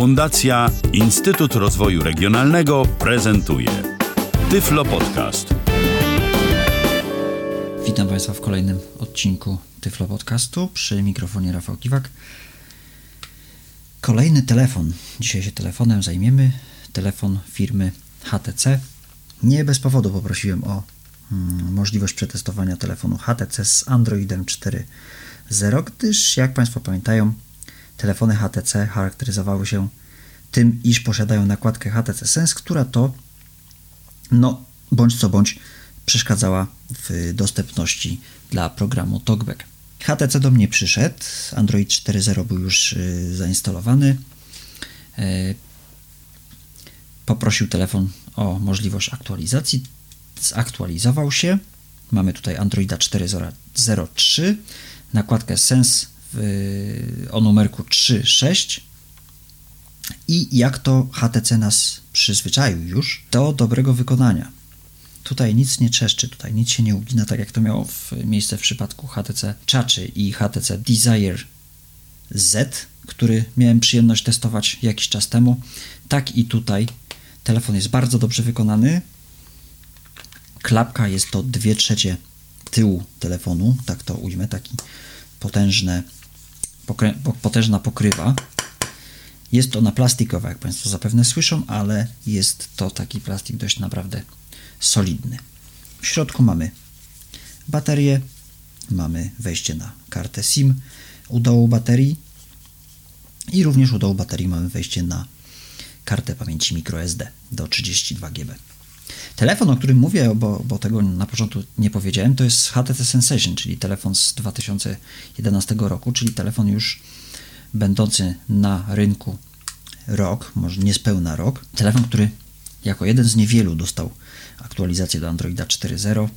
Fundacja Instytut Rozwoju Regionalnego prezentuje Tyflo Podcast. Witam Państwa w kolejnym odcinku Tyflo Podcastu przy mikrofonie Rafał Kiwak. Kolejny telefon. Dzisiaj się telefonem zajmiemy. Telefon firmy HTC. Nie bez powodu poprosiłem o hmm, możliwość przetestowania telefonu HTC z Androidem 4.0, gdyż jak Państwo pamiętają, telefony HTC charakteryzowały się tym, iż posiadają nakładkę HTC Sense, która to, no, bądź co bądź, przeszkadzała w dostępności dla programu TalkBack. HTC do mnie przyszedł, Android 4.0 był już y, zainstalowany. E, poprosił telefon o możliwość aktualizacji. Zaktualizował się. Mamy tutaj Androida 4.0.3, nakładkę Sense w, o numerku 3.6 i jak to HTC nas przyzwyczaił już do dobrego wykonania. Tutaj nic nie czeszczy, tutaj nic się nie ugina, tak jak to miało w miejsce w przypadku HTC Chaczy i HTC Desire Z, który miałem przyjemność testować jakiś czas temu. Tak i tutaj telefon jest bardzo dobrze wykonany. Klapka jest to 2 trzecie tyłu telefonu, tak to ujmę, taki potężne, potężna pokrywa. Jest ona plastikowa, jak Państwo zapewne słyszą, ale jest to taki plastik dość naprawdę solidny. W środku mamy baterię, mamy wejście na kartę SIM u dołu baterii i również u dołu baterii mamy wejście na kartę pamięci microSD do 32 GB. Telefon, o którym mówię, bo, bo tego na początku nie powiedziałem, to jest HTC Sensation, czyli telefon z 2011 roku, czyli telefon już będący na rynku rok, może niespełna rok. Telefon, który jako jeden z niewielu dostał aktualizację do Androida 4.0,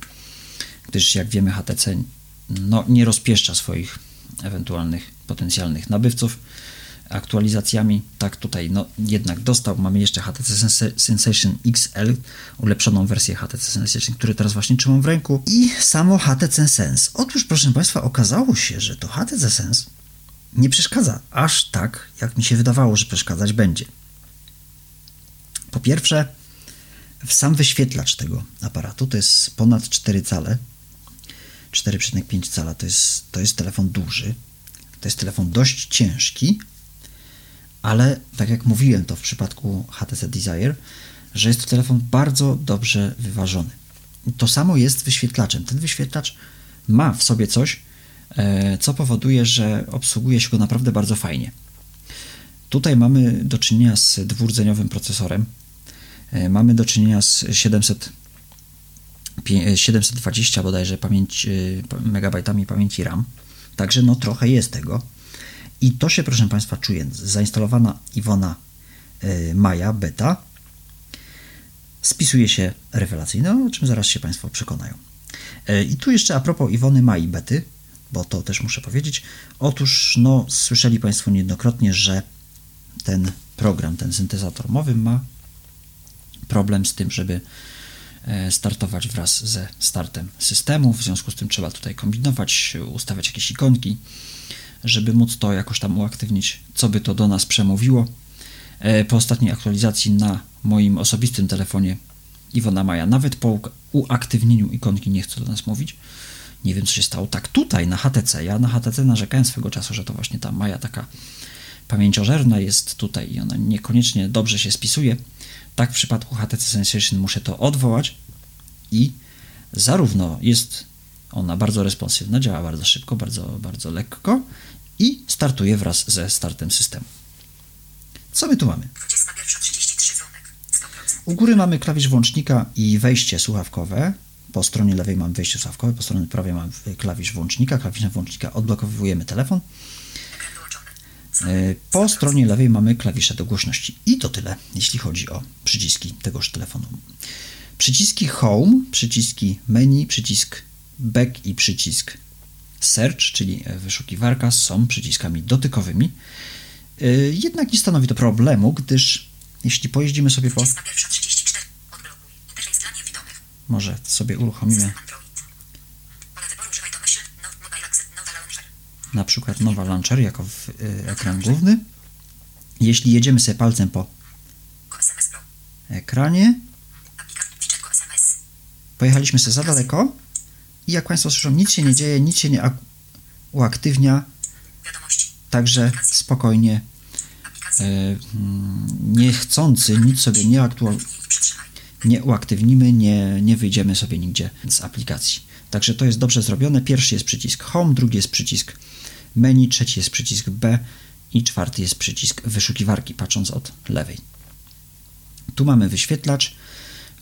gdyż jak wiemy HTC no, nie rozpieszcza swoich ewentualnych potencjalnych nabywców aktualizacjami. Tak tutaj no, jednak dostał. Mamy jeszcze HTC Sensation XL, ulepszoną wersję HTC Sensation, który teraz właśnie trzymam w ręku i samo HTC Sense. Otóż proszę Państwa, okazało się, że to HTC Sense nie przeszkadza aż tak, jak mi się wydawało, że przeszkadzać będzie. Po pierwsze, sam wyświetlacz tego aparatu to jest ponad 4 cale. 4,5 cala to jest, to jest telefon duży. To jest telefon dość ciężki, ale tak jak mówiłem to w przypadku HTC Desire, że jest to telefon bardzo dobrze wyważony. To samo jest wyświetlaczem. Ten wyświetlacz ma w sobie coś, e, co powoduje, że obsługuje się go naprawdę bardzo fajnie. Tutaj mamy do czynienia z dwurdzeniowym procesorem, E, mamy do czynienia z 700, 720 e, bodajże pamięć, e, megabajtami pamięci RAM, także no trochę jest tego. I to się, proszę Państwa, czuje. Zainstalowana Iwona Maja beta spisuje się rewelacyjnie, o czym zaraz się Państwo przekonają. I tu jeszcze a propos Iwony Mai bety, bo to też muszę powiedzieć. Otóż, no, słyszeli Państwo niejednokrotnie, że ten program, ten syntezator mowy ma problem z tym, żeby e, startować wraz ze startem systemu. W związku z tym trzeba tutaj kombinować, ustawiać jakieś ikonki, żeby móc to jakoś tam uaktywnić, co by to do nas przemówiło. E, po ostatniej aktualizacji na moim osobistym telefonie Iwona Maja, nawet po uaktywnieniu ikonki nie chce do nas mówić. Nie wiem, co się stało. Tak, tutaj na HTC. Ja na HTC narzekałem swego czasu, że to właśnie ta Maja taka pamięciożerna jest tutaj i ona niekoniecznie dobrze się spisuje. Tak w przypadku HTC Sensation muszę to odwołać i zarówno jest ona bardzo responsywna, działa bardzo szybko, bardzo, bardzo lekko i startuje wraz ze startem systemu. Co my tu mamy? U góry mamy klawisz włącznika i wejście słuchawkowe. Po stronie lewej mamy wejście słuchawkowe, po stronie prawej mamy klawisz włącznika. Klawiszem włącznika odblokowujemy telefon. E, po stronie lewej mamy klawisze do głośności. I to tyle, jeśli chodzi o przyciski tegoż telefonu. Przyciski Home, przyciski Menu, przycisk Back i przycisk Search, czyli wyszukiwarka, są przyciskami dotykowymi. E, jednak nie stanowi to problemu, gdyż jeśli pojeździmy sobie po... Może sobie uruchomimy. Na przykład nowa launcher jako w, y, ekran główny. Jeśli jedziemy sobie palcem po ekranie, pojechaliśmy sobie za daleko i jak Państwo słyszą, nic się nie dzieje, nic się nie ak- uaktywnia, Wiadomości. także spokojnie, e, mm, niechcący nic sobie nie, przytrzymaj. nie uaktywnimy, nie, nie wyjdziemy sobie nigdzie z aplikacji. Także to jest dobrze zrobione. Pierwszy jest przycisk Home, drugi jest przycisk menu, trzeci jest przycisk B i czwarty jest przycisk wyszukiwarki, patrząc od lewej. Tu mamy wyświetlacz.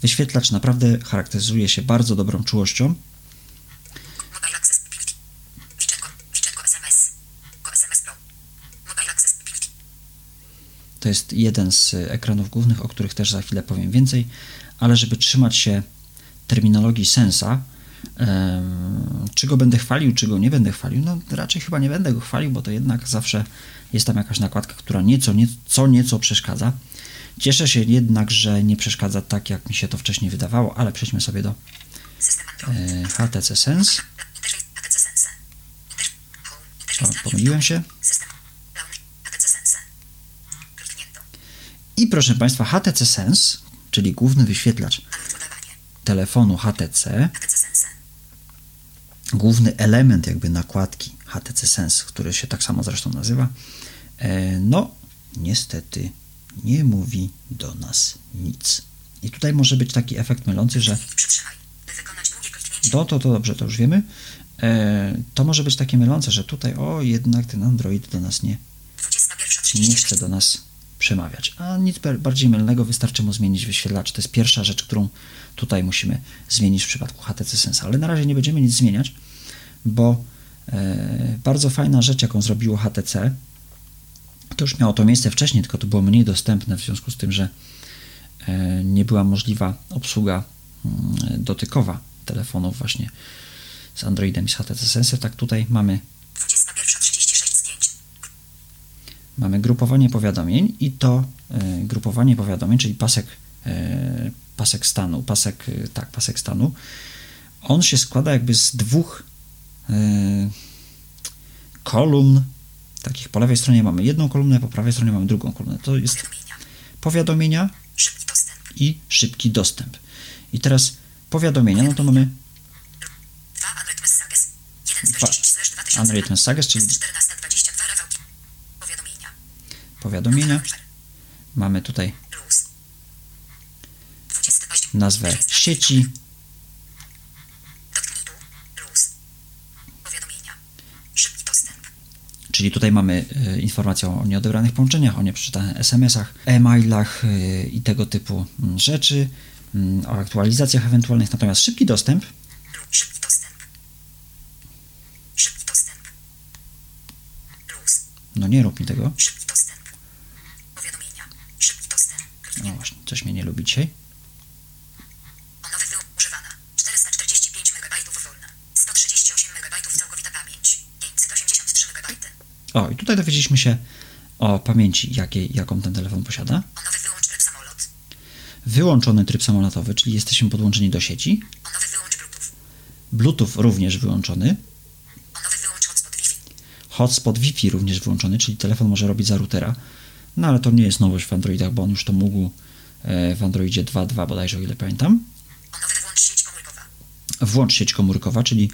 Wyświetlacz naprawdę charakteryzuje się bardzo dobrą czułością. Mobile Accessibility. Widget Go. Widget Go SMS. Go SMS Pro. Mobile Accessibility. To jest jeden z ekranów głównych, o których też za chwilę powiem więcej, ale żeby trzymać się terminologii sensa, czy go będę chwalił, czy go nie będę chwalił, no raczej chyba nie będę go chwalił, bo to jednak zawsze jest tam jakaś nakładka, która nieco, nieco, nieco przeszkadza. Cieszę się jednak, że nie przeszkadza tak, jak mi się to wcześniej wydawało, ale przejdźmy sobie do e, HTC Sense. O, pomyliłem się. System Launch HTC Sense. Kliknięto. I proszę Państwa, HTC Sense, czyli główny wyświetlacz telefonu HTC, główny element jakby nakładki HTC Sense, który się tak samo zresztą nazywa, e, no niestety nie mówi do nas nic. I tutaj może być taki efekt mylący, że no to, to dobrze, to już wiemy. E, To może być takie mylące, że tutaj o jednak ten Android do nas nie, 21.36. nie chce do nas przemawiać. A nic bar- bardziej mylnego, wystarczy mu zmienić wyświetlacz. To jest pierwsza rzecz, którą tutaj musimy zmienić w przypadku HTC Sense. Ale na razie nie będziemy nic zmieniać, bo e, bardzo fajna rzecz, jaką zrobiło HTC, to już miało to miejsce wcześniej, tylko to było mniej dostępne w związku z tym, że e, nie była możliwa obsługa mm, dotykowa telefonów właśnie z Androidem i z HTC Sense. Tak tutaj mamy mamy grupowanie powiadomień i to e, grupowanie powiadomień, czyli pasek, e, pasek stanu, pasek, e, tak, pasek stanu, on się składa jakby z dwóch kolumn, takich po lewej stronie mamy jedną kolumnę, po prawej stronie mamy drugą kolumnę. To jest Powiadomienia. i szybki dostęp. I teraz powiadomienia, no to mamy 2 Android Messages. 1 z Dwa. 10 slash 2000. Android Messages, czyli Jest 14.22 Rafałki. Powiadomienia. Powiadomienia. Mamy tutaj Plus. 20 października. nazwę sieci. Czyli tutaj mamy e, informację o nieodebranych połączeniach, o nieprzeczytanych SMS-ach, e-mailach e, i tego typu mm, rzeczy, mm, o aktualizacjach ewentualnych. Natomiast szybki dostęp, no nie rób mi tego. Szybki dostęp. Powiadomienia. Szybki dostęp. No Kliknięto. właśnie, coś mnie nie lubi dzisiaj. Wyłącz używana. 445 MB wolna. 138 MB całkowita pamięć. 583 MB. O, i tutaj dowiedzieliśmy się o pamięci, jakiej, jaką ten telefon posiada. O nowy wyłącz tryb samolot. Wyłączony tryb samolotowy, czyli jesteśmy podłączeni do sieci. O nowy wyłącz Bluetooth. Bluetooth również wyłączony. O nowy wyłącz hotspot Wi-Fi. Hotspot Wi-Fi również wyłączony, czyli telefon może robić za routera. No ale to nie jest nowość w Androidach, bo on już to mógł w Androidzie 2.2 bodajże, o ile pamiętam. Sieć komórkowa. Włącz sieć komórkowa, czyli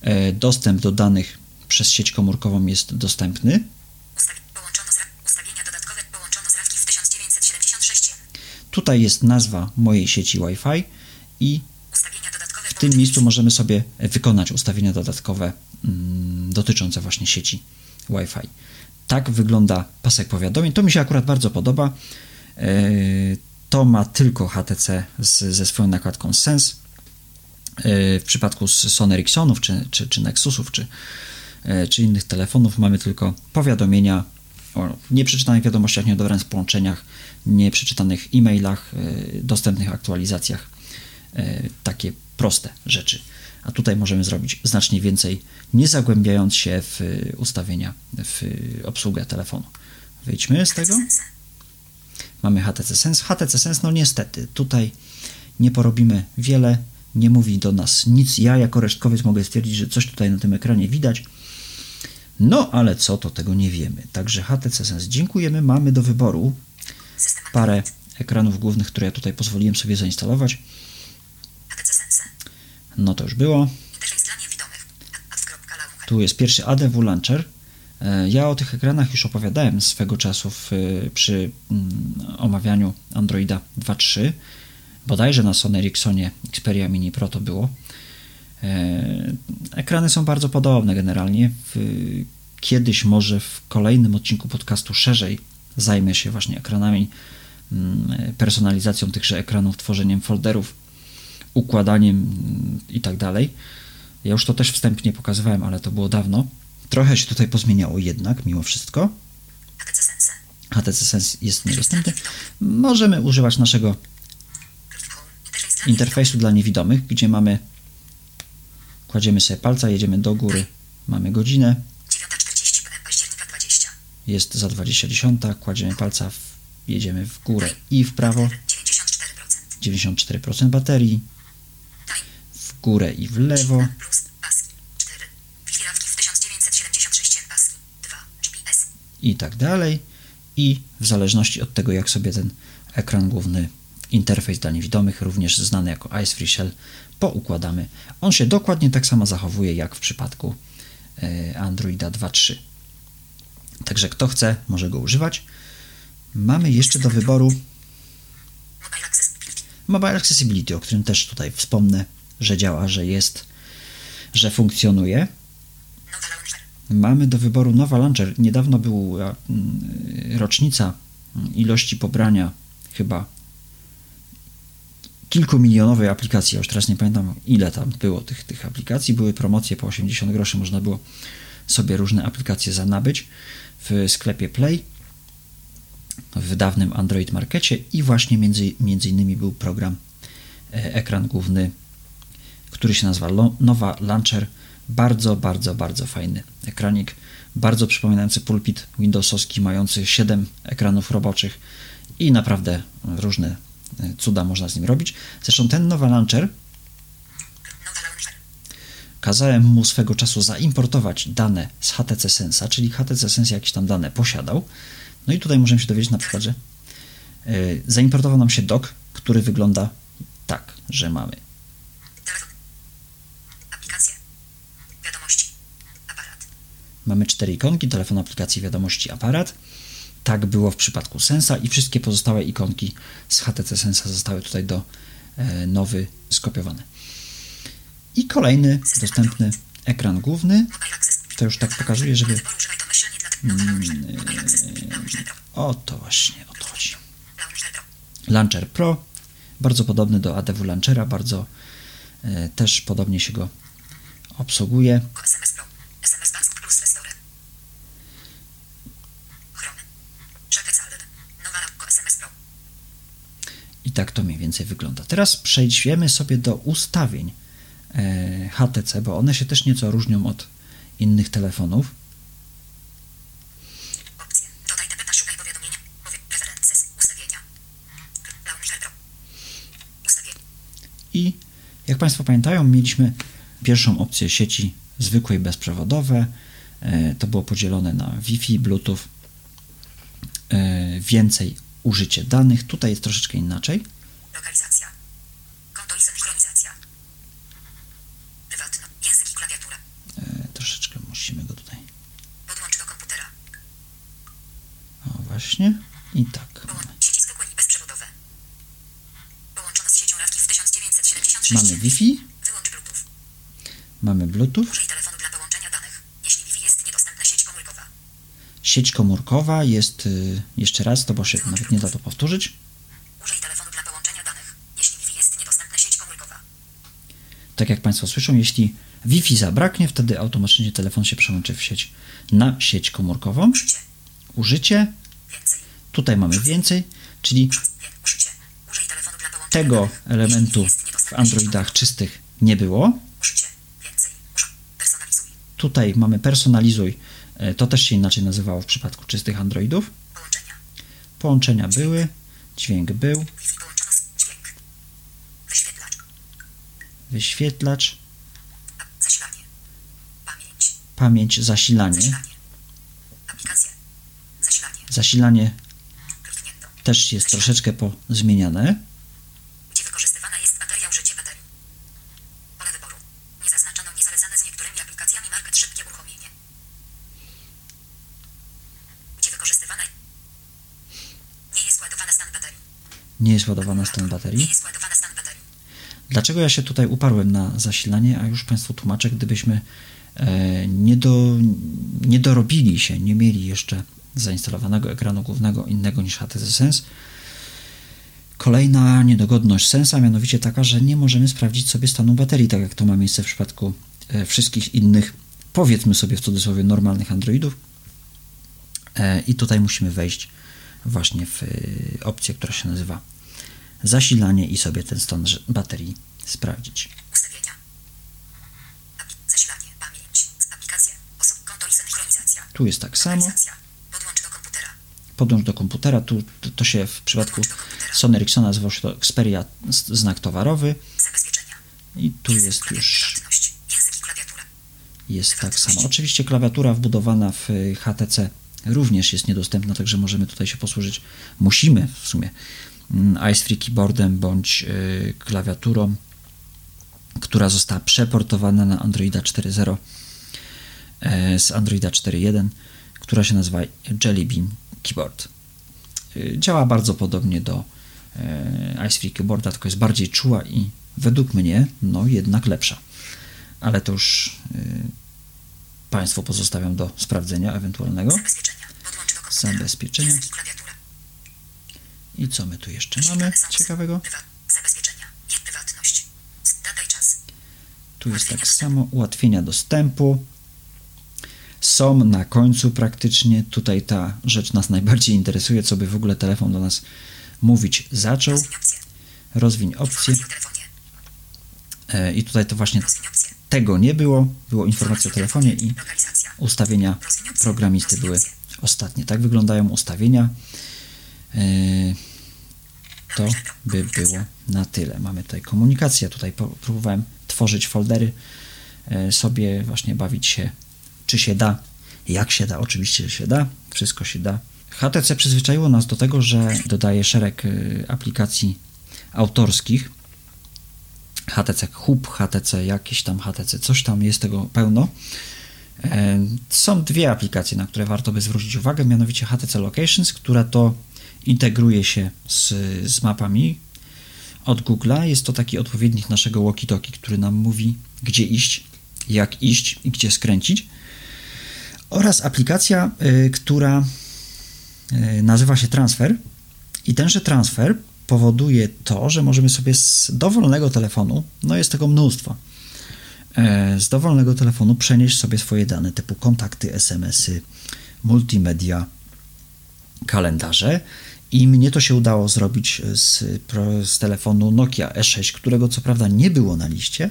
e, dostęp do danych przez sieć komórkową jest dostępny. Ustawi połączono z ustawienia dodatkowe połączono z rawki w 1976. Tutaj jest nazwa mojej sieci Wi-Fi i w tym miejscu możemy sobie wykonać ustawienia dodatkowe mm, dotyczące właśnie sieci Wi-Fi. Tak wygląda pasek powiadomień. To mi się akurat bardzo podoba. E, To ma tylko HTC z, ze swoją nakładką Sense. E, W przypadku Sony Ericssonów, czy, czy, czy Nexusów, czy, e, czy innych telefonów mamy tylko powiadomienia o nieprzeczytanych wiadomościach, nieodebranych połączeniach, nieprzeczytanych e-mailach, dostępnych aktualizacjach. Takie proste rzeczy. A tutaj możemy zrobić znacznie więcej, nie zagłębiając się w ustawienia, w obsługę telefonu. Wyjdźmy z tego. Mamy HTC Sense. HTC Sense, no niestety, tutaj nie porobimy wiele, nie mówi do nas nic. Ja jako resztkowiec mogę stwierdzić, że coś tutaj na tym ekranie widać. No ale co, to tego nie wiemy. Także HTC Sense dziękujemy. Mamy do wyboru parę ekranów głównych, które ja tutaj pozwoliłem sobie zainstalować. No to już było. Tu jest pierwszy ADW Launcher. E, Ja o tych ekranach już opowiadałem swego czasu w, przy mm, omawianiu Androida 2.3. Bodajże na Sony Ericssonie Xperia Mini Pro to było. E, Ekrany są bardzo podobne generalnie. Kiedyś może w kolejnym odcinku podcastu szerzej zajmę się właśnie ekranami, mm, personalizacją tychże ekranów, tworzeniem folderów, układaniem mm, i tak. Ja już to też wstępnie pokazywałem, ale to było dawno. Trochę się tutaj pozmieniało jednak, mimo wszystko. HTC Sense. Jest niedostępny. Możemy używać naszego interfejsu dla niewidomych, gdzie mamy kładziemy sobie palca, jedziemy do góry, mamy godzinę, 9.40 PM października 20. jest za 20 kładziemy palca, w, jedziemy w górę i w prawo, 94%. 94% baterii, Time. w górę i w lewo, i tak dalej. I w zależności od tego, jak sobie ten ekran główny, interfejs dla niewidomych, również znany jako Ice Free Shell, poukładamy. On się dokładnie tak samo zachowuje jak w przypadku e, Androida 2.3. Także kto chce, może go używać. Mamy jeszcze do wyboru Mobile Accessibility. Mobile Accessibility, o którym też tutaj wspomnę, że działa, że jest, że funkcjonuje. Mamy do wyboru Nowa Launcher. Niedawno była mm, rocznica ilości pobrania chyba kilkumilionowej aplikacji. Ja już teraz nie pamiętam ile tam było tych, tych aplikacji. Były promocje po 80 groszy. Można było sobie różne aplikacje zanabyć w sklepie Play w dawnym Android Markecie i właśnie między, między innymi był program e, ekran główny, który się nazywa Nowa Launcher. Bardzo, bardzo, bardzo fajny ekranik, bardzo przypominający pulpit Windowsowski, mający 7 ekranów roboczych i naprawdę różne e, cuda można z nim robić. Zresztą ten Nowa Launcher kazałem mu swego czasu zaimportować dane z HTC Sensa, czyli HTC Sense jakieś tam dane posiadał. No i tutaj możemy się dowiedzieć na przykład, że yy, zaimportował nam się dock, który wygląda tak, że mamy Telefon. Aplikacje. Wiadomości. Aparat. Mamy cztery ikonki, telefon, aplikacji, wiadomości, aparat. Tak było w przypadku Sensa i wszystkie pozostałe ikonki z HTC Sensa zostały tutaj do e, nowy skopiowane. I kolejny dostępny ekran główny. To już tak pokazuję, żeby... Launcher Pro. O to właśnie, o to chodzi. Launcher Pro. Launcher Pro, bardzo podobny do ADW Launchera, bardzo e, też podobnie się go obsługuje. Tak to mniej więcej wygląda. Teraz przejdziemy sobie do ustawień e, HTC, bo one się też nieco różnią od innych telefonów. Opcje. Dodaj szukaj powiadomienia. Ustawienia. Ustawienia. I jak Państwo pamiętają, mieliśmy pierwszą opcję sieci zwykłej bezprzewodowe. E, To było podzielone na Wi-Fi, Bluetooth, e, więcej użycie danych. Tutaj jest troszeczkę inaczej. Lokalizacja. Konto i synchronizacja. Język i klawiatura. E, Troszeczkę musimy go tutaj. Podłącz do komputera. O, właśnie. I tak. Połącz sieci zwykłe i bezprzewodowe. Połączona z siecią w 1976. Mamy Wi-Fi, Wyłącz Bluetooth. mamy Bluetooth, Użyj telefonu dla połączenia danych. Jeśli Wi-Fi jest niedostępna sieć komórkowa. Sieć komórkowa jest, y, jeszcze raz, to bo się nawet nie da to powtórzyć. Użyj telefonu dla połączenia danych. Jeśli Wi-Fi jest niedostępna sieć komórkowa. Tak jak Państwo słyszą, jeśli Wi-Fi zabraknie, wtedy automatycznie telefon się przełączy w sieć na sieć komórkową. Użycie. Użycie, Więcej. tutaj mamy więcej, czyli Użycie. Użyj telefonu dla połączenia tego danych. Elementu w Androidach czystych nie było. Użycie. Więcej. Tutaj mamy personalizuj, to też się inaczej nazywało w przypadku czystych Androidów. Połączenia. Połączenia były, dźwięk był, dźwięk. Wyświetlacz. wyświetlacz, Zasilanie. Pamięć. pamięć, zasilanie. Zasilanie. Aplikacje. Zasilanie. Zasilanie też jest troszeczkę pozmieniane. Gdzie wykorzystywana jest bateria użycie baterii. Pole wyboru. Nie zaznaczono niezalecane z niektórymi aplikacjami market szybkie uruchomienie. Gdzie wykorzystywana nie jest ładowana stan baterii. Nie jest ładowana stan baterii. jest ładowana stan baterii. Dlaczego ja się tutaj uparłem na zasilanie, a już Państwu tłumaczę, gdybyśmy e, nie, do, nie dorobili się, nie mieli jeszcze zainstalowanego ekranu głównego innego niż HTC Sense. Kolejna niedogodność Sensa, mianowicie taka, że nie możemy sprawdzić sobie stanu baterii, tak jak to ma miejsce w przypadku e, wszystkich innych, powiedzmy sobie w cudzysłowie, normalnych Androidów. E, I tutaj musimy wejść właśnie w opcję, która się nazywa zasilanie i sobie ten stan baterii sprawdzić. Ustawienia. Zasilanie. Pamięć. Aplikacje. Osób. Konto i synchronizacja. Tu jest tak samo. Podłącz do komputera. Podłącz do komputera. Tu to, to się w przypadku. Sony Ericssona się to Xperia znak towarowy Zabezpieczenia. i tu Język jest już Prywatność. Język i klawiatura. jest tak samo. Oczywiście klawiatura wbudowana w y, HTC również jest niedostępna, także możemy tutaj się posłużyć. Musimy w sumie Ice Free Keyboardem bądź y, klawiaturą, która została przeportowana na Androida 4.0 e, z Androida 4.1, która się nazywa Jelly Bean Keyboard. Y, Działa bardzo podobnie do e, Ice Free Keyboarda, tylko jest bardziej czuła i według mnie no jednak lepsza. Ale to już y, Państwu pozostawiam do sprawdzenia ewentualnego. Zabezpieczenia. Zabezpieczenia. I co my tu jeszcze mamy ciekawego? Tu jest tak samo ułatwienia dostępu. Są na końcu praktycznie. Tutaj ta rzecz nas najbardziej interesuje, co by w ogóle telefon do nas mówić zaczął. Rozwiń opcje. Rozwiń opcje. Informacje o telefonie. E, I tutaj to właśnie tego nie było. Było informacja o telefonie i ustawienia programisty były ostatnie. Tak wyglądają ustawienia. E, To by było na tyle. Mamy tutaj komunikację. Tutaj próbowałem tworzyć foldery, e, sobie właśnie bawić się, czy się da, jak się da. Oczywiście się da, wszystko się da. HTC przyzwyczaiło nas do tego, że dodaje szereg e, aplikacji autorskich. HTC Hub, HTC jakieś tam, HTC coś tam, jest tego pełno. Są dwie aplikacje, na które warto by zwrócić uwagę, mianowicie HTC Locations, która to integruje się z, z mapami od Google'a. Jest to taki odpowiednik naszego walkie-talkie, który nam mówi, gdzie iść, jak iść i gdzie skręcić. Oraz aplikacja, y, która y, nazywa się Transfer. I tenże transfer powoduje to, że możemy sobie z dowolnego telefonu, no jest tego mnóstwo, e, z dowolnego telefonu przenieść sobie swoje dane typu kontakty, SMS-y, multimedia, kalendarze. I mnie to się udało zrobić z, pro- z telefonu Nokia E6, którego co prawda nie było na liście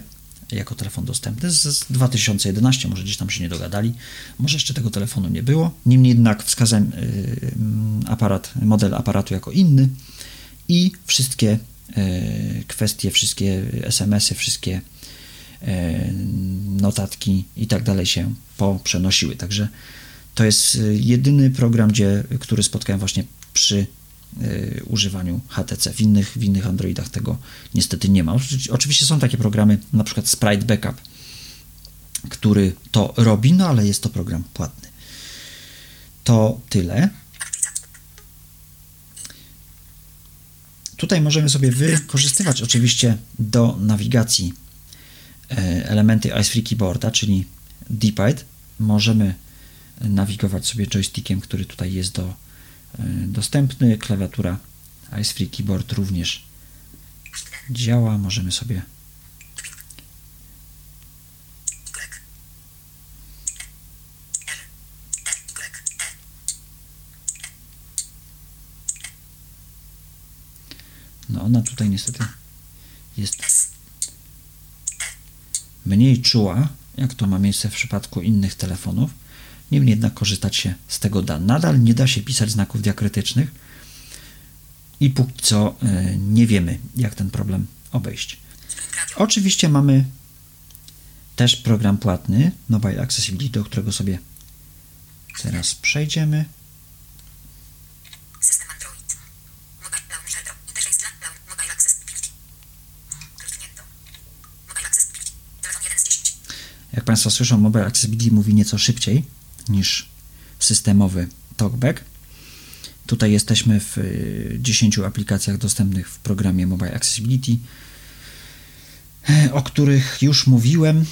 jako telefon dostępny z, z 2011, może gdzieś tam się nie dogadali, może jeszcze tego telefonu nie było. Niemniej jednak wskazałem mm, aparat, model aparatu jako inny i wszystkie y, kwestie, wszystkie SMS-y, wszystkie notatki i tak dalej się poprzenosiły. Także to jest jedyny program, gdzie, który spotkałem właśnie przy używaniu HTC. W innych, w innych Androidach tego niestety nie ma. Oczy- Oczywiście są takie programy, na przykład Sprite Backup, który to robi, no ale jest to program płatny. To tyle. Tutaj możemy sobie wykorzystywać oczywiście do nawigacji e, elementy Ice Free Keyboarda, czyli D-pad. Możemy nawigować sobie joystickiem, który tutaj jest do, dostępny. Klawiatura Ice Free Keyboard również działa. Możemy sobie No ona tutaj niestety jest mniej czuła, jak to ma miejsce w przypadku innych telefonów. Niemniej jednak korzystać się z tego da. Nadal nie da się pisać znaków diakrytycznych i póki co e, nie wiemy, jak ten problem obejść. Oczywiście mamy też program płatny, Mobile Accessibility, do którego sobie teraz przejdziemy. System Android. Mobile Launcher Pro. Interface dla Laun- Mobile Accessibility. Kliknięto. Mobile Accessibility. Telefon 1 z 10. Jak Państwo słyszą, Mobile Accessibility mówi nieco szybciej niż systemowy TalkBack. Tutaj jesteśmy w y, 10 aplikacjach dostępnych w programie Mobile Accessibility, o których już mówiłem,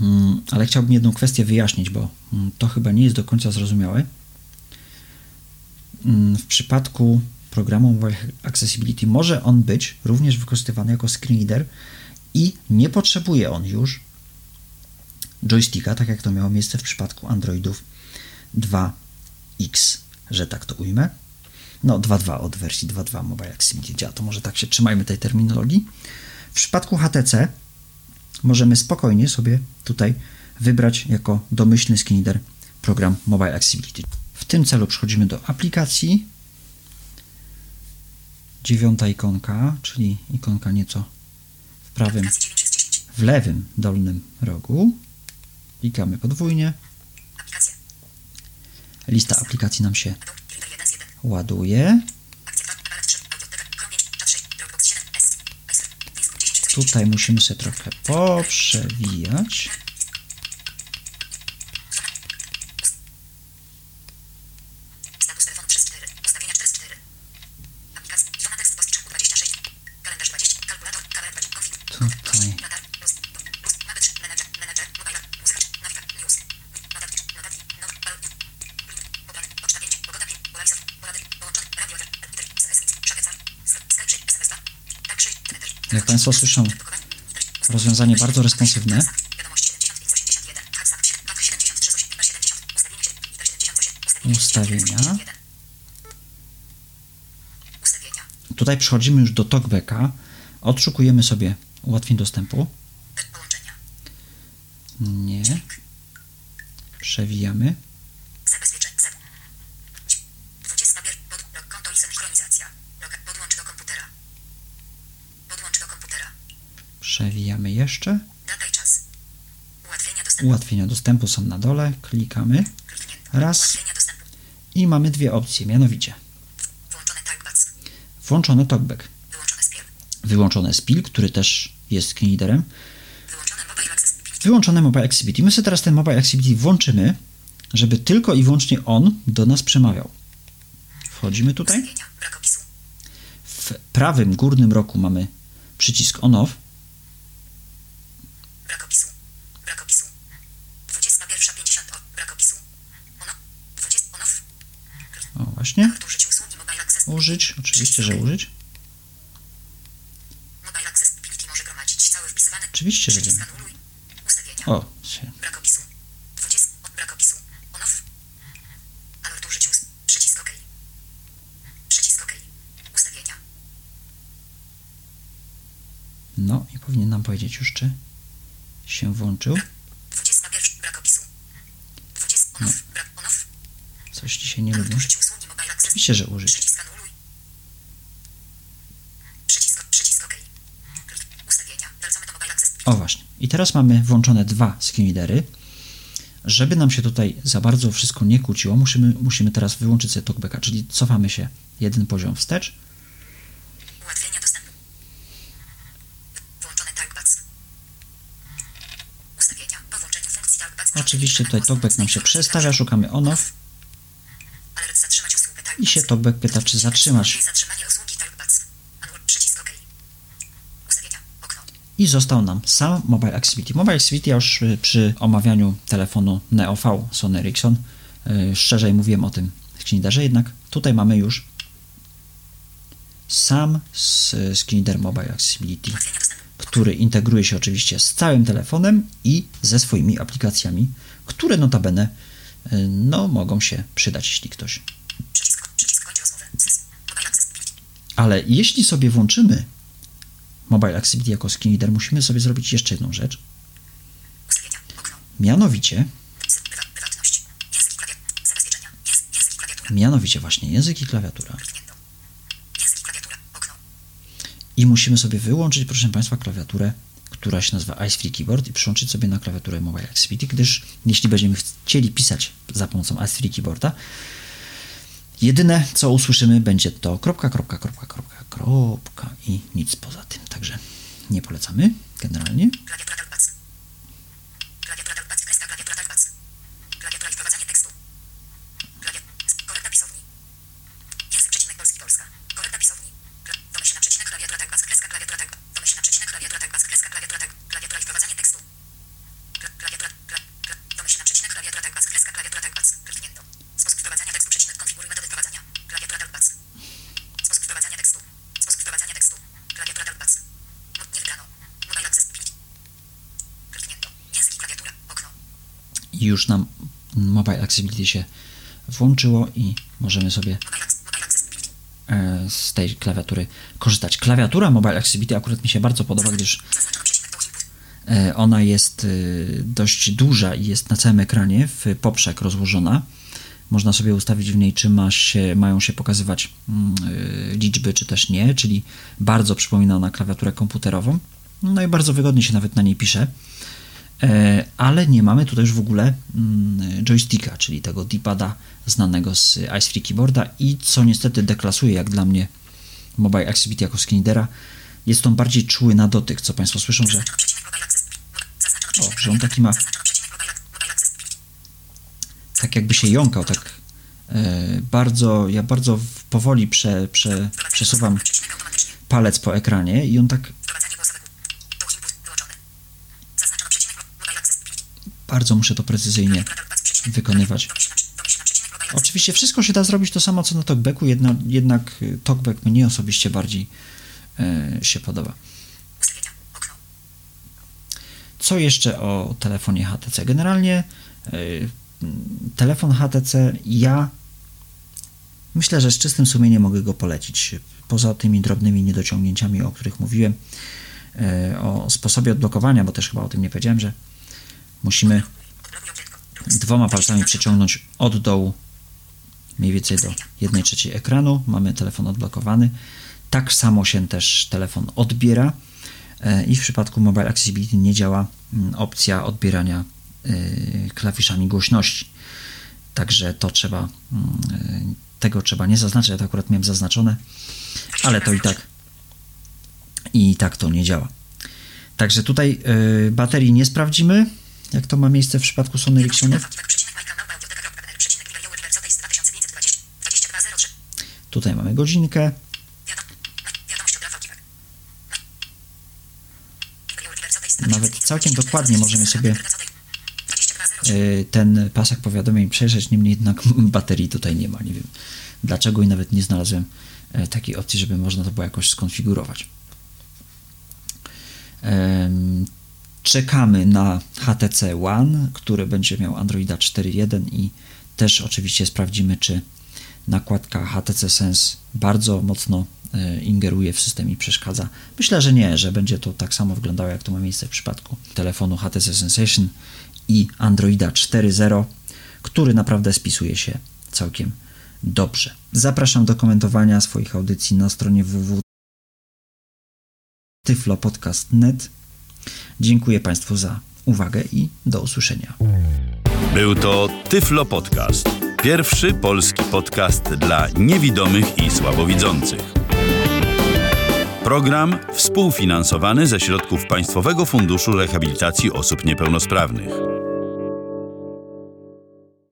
Mm, ale chciałbym jedną kwestię wyjaśnić, bo mm, to chyba nie jest do końca zrozumiałe. Mm, W przypadku programu Mobile Accessibility może on być również wykorzystywany jako screen reader i nie potrzebuje on już joysticka, tak jak to miało miejsce w przypadku Androidów 2X, że tak to ujmę. No, 2.2 od wersji 2.2 Mobile Accessibility działa, to może tak się trzymajmy tej terminologii. W przypadku HTC możemy spokojnie sobie tutaj wybrać jako domyślny reader program Mobile Accessibility. W tym celu przechodzimy do aplikacji. Dziewiąta ikonka, czyli ikonka nieco w prawym Aplikacji 9 z 10. w lewym dolnym rogu. Klikamy podwójnie. Lista aplikacji nam się Adobe Reader 1 z 1. ładuje. Akcja 2. Aparat 3. Audioteka. Chrome 5. Chat 6. Dropbox 7. S. Icer. Facebook 10 z 10. Tutaj musimy sobie trochę poprzewijać. Jak Państwo słyszą, rozwiązanie bardzo responsywne. Wiadomość 75 z 81. Hacksack 73 z 70. Ustawienie 7. I do 78. Ustawienie Ustawienia. 71. Ustawienia. Tutaj przechodzimy już do TalkBacka. Odszukujemy sobie ułatwień dostępu. Nie. Przewijamy. Zabezpieczeń. Zeb. 21. Pod, log, konto i synchronizacja. Log, podłącz do komputera. Podłącz do komputera. Przewijamy jeszcze. Ułatwienia dostępu. Ułatwienia dostępu są na dole. Klikamy. Raz. I mamy dwie opcje, mianowicie Włączone TalkBack, Wyłączone spiel. który też jest readerem, Wyłączone mobile accessibility. wyłączone Mobile Accessibility. My sobie teraz ten Mobile Accessibility włączymy, żeby tylko i wyłącznie on do nas przemawiał. Wchodzimy tutaj. W prawym górnym rogu mamy przycisk on-off. Brak opisu. Brak opisu. 21.50 o. Brak opisu. Ono. 20. Onof. O, właśnie. Alert użyć oczywiście, że użyć. Oczywiście, że wiem. O, się. Brak opisu. 20. O. Brak opisu. Onof. Alert użyć us. Przycisk OK. Przycisk OK. Ustawienia. No i powinien nam powiedzieć już, czy się włączył. 21. Brak opisu. 20. Onof. Brak onof. Coś dzisiaj nie lubię. użyć usługi mobile access. Oczywiście, że użyć. Przycisk anuluj. Przycisk, przycisk OK. Ustawienia. Wracamy do mobile access. O właśnie. I teraz mamy włączone dwa screen readery. Żeby nam się tutaj za bardzo wszystko nie kłóciło, musimy, musimy teraz wyłączyć sobie talkbacka, czyli cofamy się jeden poziom wstecz. Ułatwienia dostępu. Włączone talkbacks. Ustawienia. Po włączeniu funkcji talkbacks. Oczywiście tutaj talkback nam się przestawia, szukamy on-off i się talkback pyta, czy zatrzymasz. I został nam sam Mobile Accessibility. Mobile Accessibility ja już y, przy omawianiu telefonu Neo V Sony Ericsson y, szerzej mówiłem o tym readerze, jednak tutaj mamy już sam s- screen reader Mobile Accessibility. Który integruje się oczywiście z całym telefonem i ze swoimi aplikacjami, które notabene y, no, mogą się przydać, jeśli ktoś. Przycisk. Przycisk. Kończ rozmowę. Sys. Mobile accessibility. Ale jeśli sobie włączymy Mobile Accessibility jako screen reader, musimy sobie zrobić jeszcze jedną rzecz. Mianowicie, mianowicie właśnie język i klawiatura. I musimy sobie wyłączyć, proszę Państwa, klawiaturę, która się nazywa Ice Free Keyboard i przyłączyć sobie na klawiaturę Mobile Accessibility, gdyż jeśli będziemy chcieli pisać za pomocą Ice Free Keyboarda, jedyne co usłyszymy będzie to kropka, kropka, kropka, kropka, kropka i nic poza tym. Także nie polecamy generalnie. Klawiatura Talkback. Klawiatura Talkback. Kreska klawiatura Talkback. Klawiatura i wprowadzanie tekstu. Klawiat... Korekta pisowni. Język przecinek polski Polska. Korekta pisowni. Kla- Domyślna przecinek klawiatura Talkback. Kreska klawiatura Talkback. Domyślna przecinek klawiatura Talkback. Kreska klawiatura Talk. Klawiatura i wprowadzanie tekstu. Kla- Klawiatura... Kla... Kla... Domyślna przecinek klawiatura Talkback. Kreska klawiatura Talkback. Kliknięto. Sposób wprowadzania tekstu. Przecinek konfiguruj metody wprowadzania. Klawiatura Talkback. Sposób wprowadzania tekstu. Sposób wprowadzania tekstu. Klawiatura Talkback. Mod nie wybrano. Mobile Accessibility. Kliknięto. Język i klawiatura. Okno. I już nam Mobile Accessibility się włączyło i możemy sobie e, z tej klawiatury korzystać. Klawiatura Mobile Accessibility akurat mi się bardzo podoba, gdyż. E, Ona jest e, dość duża i jest na całym ekranie w poprzek rozłożona. Można sobie ustawić w niej, czy ma się, mają się pokazywać mm, liczby, czy też nie, czyli bardzo przypomina na klawiaturę komputerową. No i bardzo wygodnie się nawet na niej pisze. E, Ale nie mamy tutaj już w ogóle mm, joysticka, czyli tego D-pada znanego z Ice Free Keyboarda i co niestety deklasuje jak dla mnie Mobile Accessibility jako screenreadera, jest on bardziej czuły na dotyk, co Państwo słyszą, że przecinek że on taki ma- tak jakby się jąkał, tak e, bardzo, ja bardzo powoli prze, prze, przesuwam palec po ekranie i on tak Wprowadzanie głosowego. Do input. Wyłączone. Zaznaczono przecinek mo- Mobile Accessibility. Bardzo muszę to precyzyjnie wykonywać. Oczywiście wszystko się da zrobić to samo co na talkbacku, jedna, jednak y, talkback mnie osobiście bardziej e, się podoba. Co jeszcze o telefonie HTC? Generalnie y, telefon HTC ja myślę, że z czystym sumieniem mogę go polecić. Poza tymi drobnymi niedociągnięciami, o których mówiłem, y, o sposobie odblokowania, bo też chyba o tym nie powiedziałem, że musimy dwoma palcami przeciągnąć od dołu mniej więcej do 1 trzeciej ekranu. Mamy telefon odblokowany. Tak samo się też telefon odbiera e, i w przypadku Mobile Accessibility nie działa mm, opcja odbierania e, klawiszami głośności. Także to trzeba, mm, e, tego trzeba nie zaznaczyć. Ja to akurat miałem zaznaczone, ale to i tak i tak to nie działa. Także tutaj baterii nie sprawdzimy, jak to ma miejsce w przypadku Sony Ericssonów. Przecinek Majka Małpa Audioteka.pl. Przecinek Wivelioły Riverzote jest 2520. 2203. Tutaj mamy godzinkę. Nawet 2520. całkiem dokładnie możemy sobie 2203. ten pasek powiadomień przejrzeć, niemniej jednak baterii tutaj nie ma. Nie wiem dlaczego i nawet nie znalazłem takiej opcji, żeby można to było jakoś skonfigurować. Czekamy na HTC One, który będzie miał Androida 4.1 i też oczywiście sprawdzimy, czy nakładka HTC Sense bardzo mocno e, ingeruje w system i przeszkadza. Myślę, że nie, że będzie to tak samo wyglądało, jak to ma miejsce w przypadku telefonu HTC Sensation i Androida 4.0, który naprawdę spisuje się całkiem dobrze. Zapraszam do komentowania swoich audycji na stronie www.tyflopodcast.net. Dziękuję Państwu za uwagę i do usłyszenia. Był to Tyflo Podcast. Pierwszy polski podcast dla niewidomych i słabowidzących. Program współfinansowany ze środków Państwowego Funduszu Rehabilitacji Osób Niepełnosprawnych.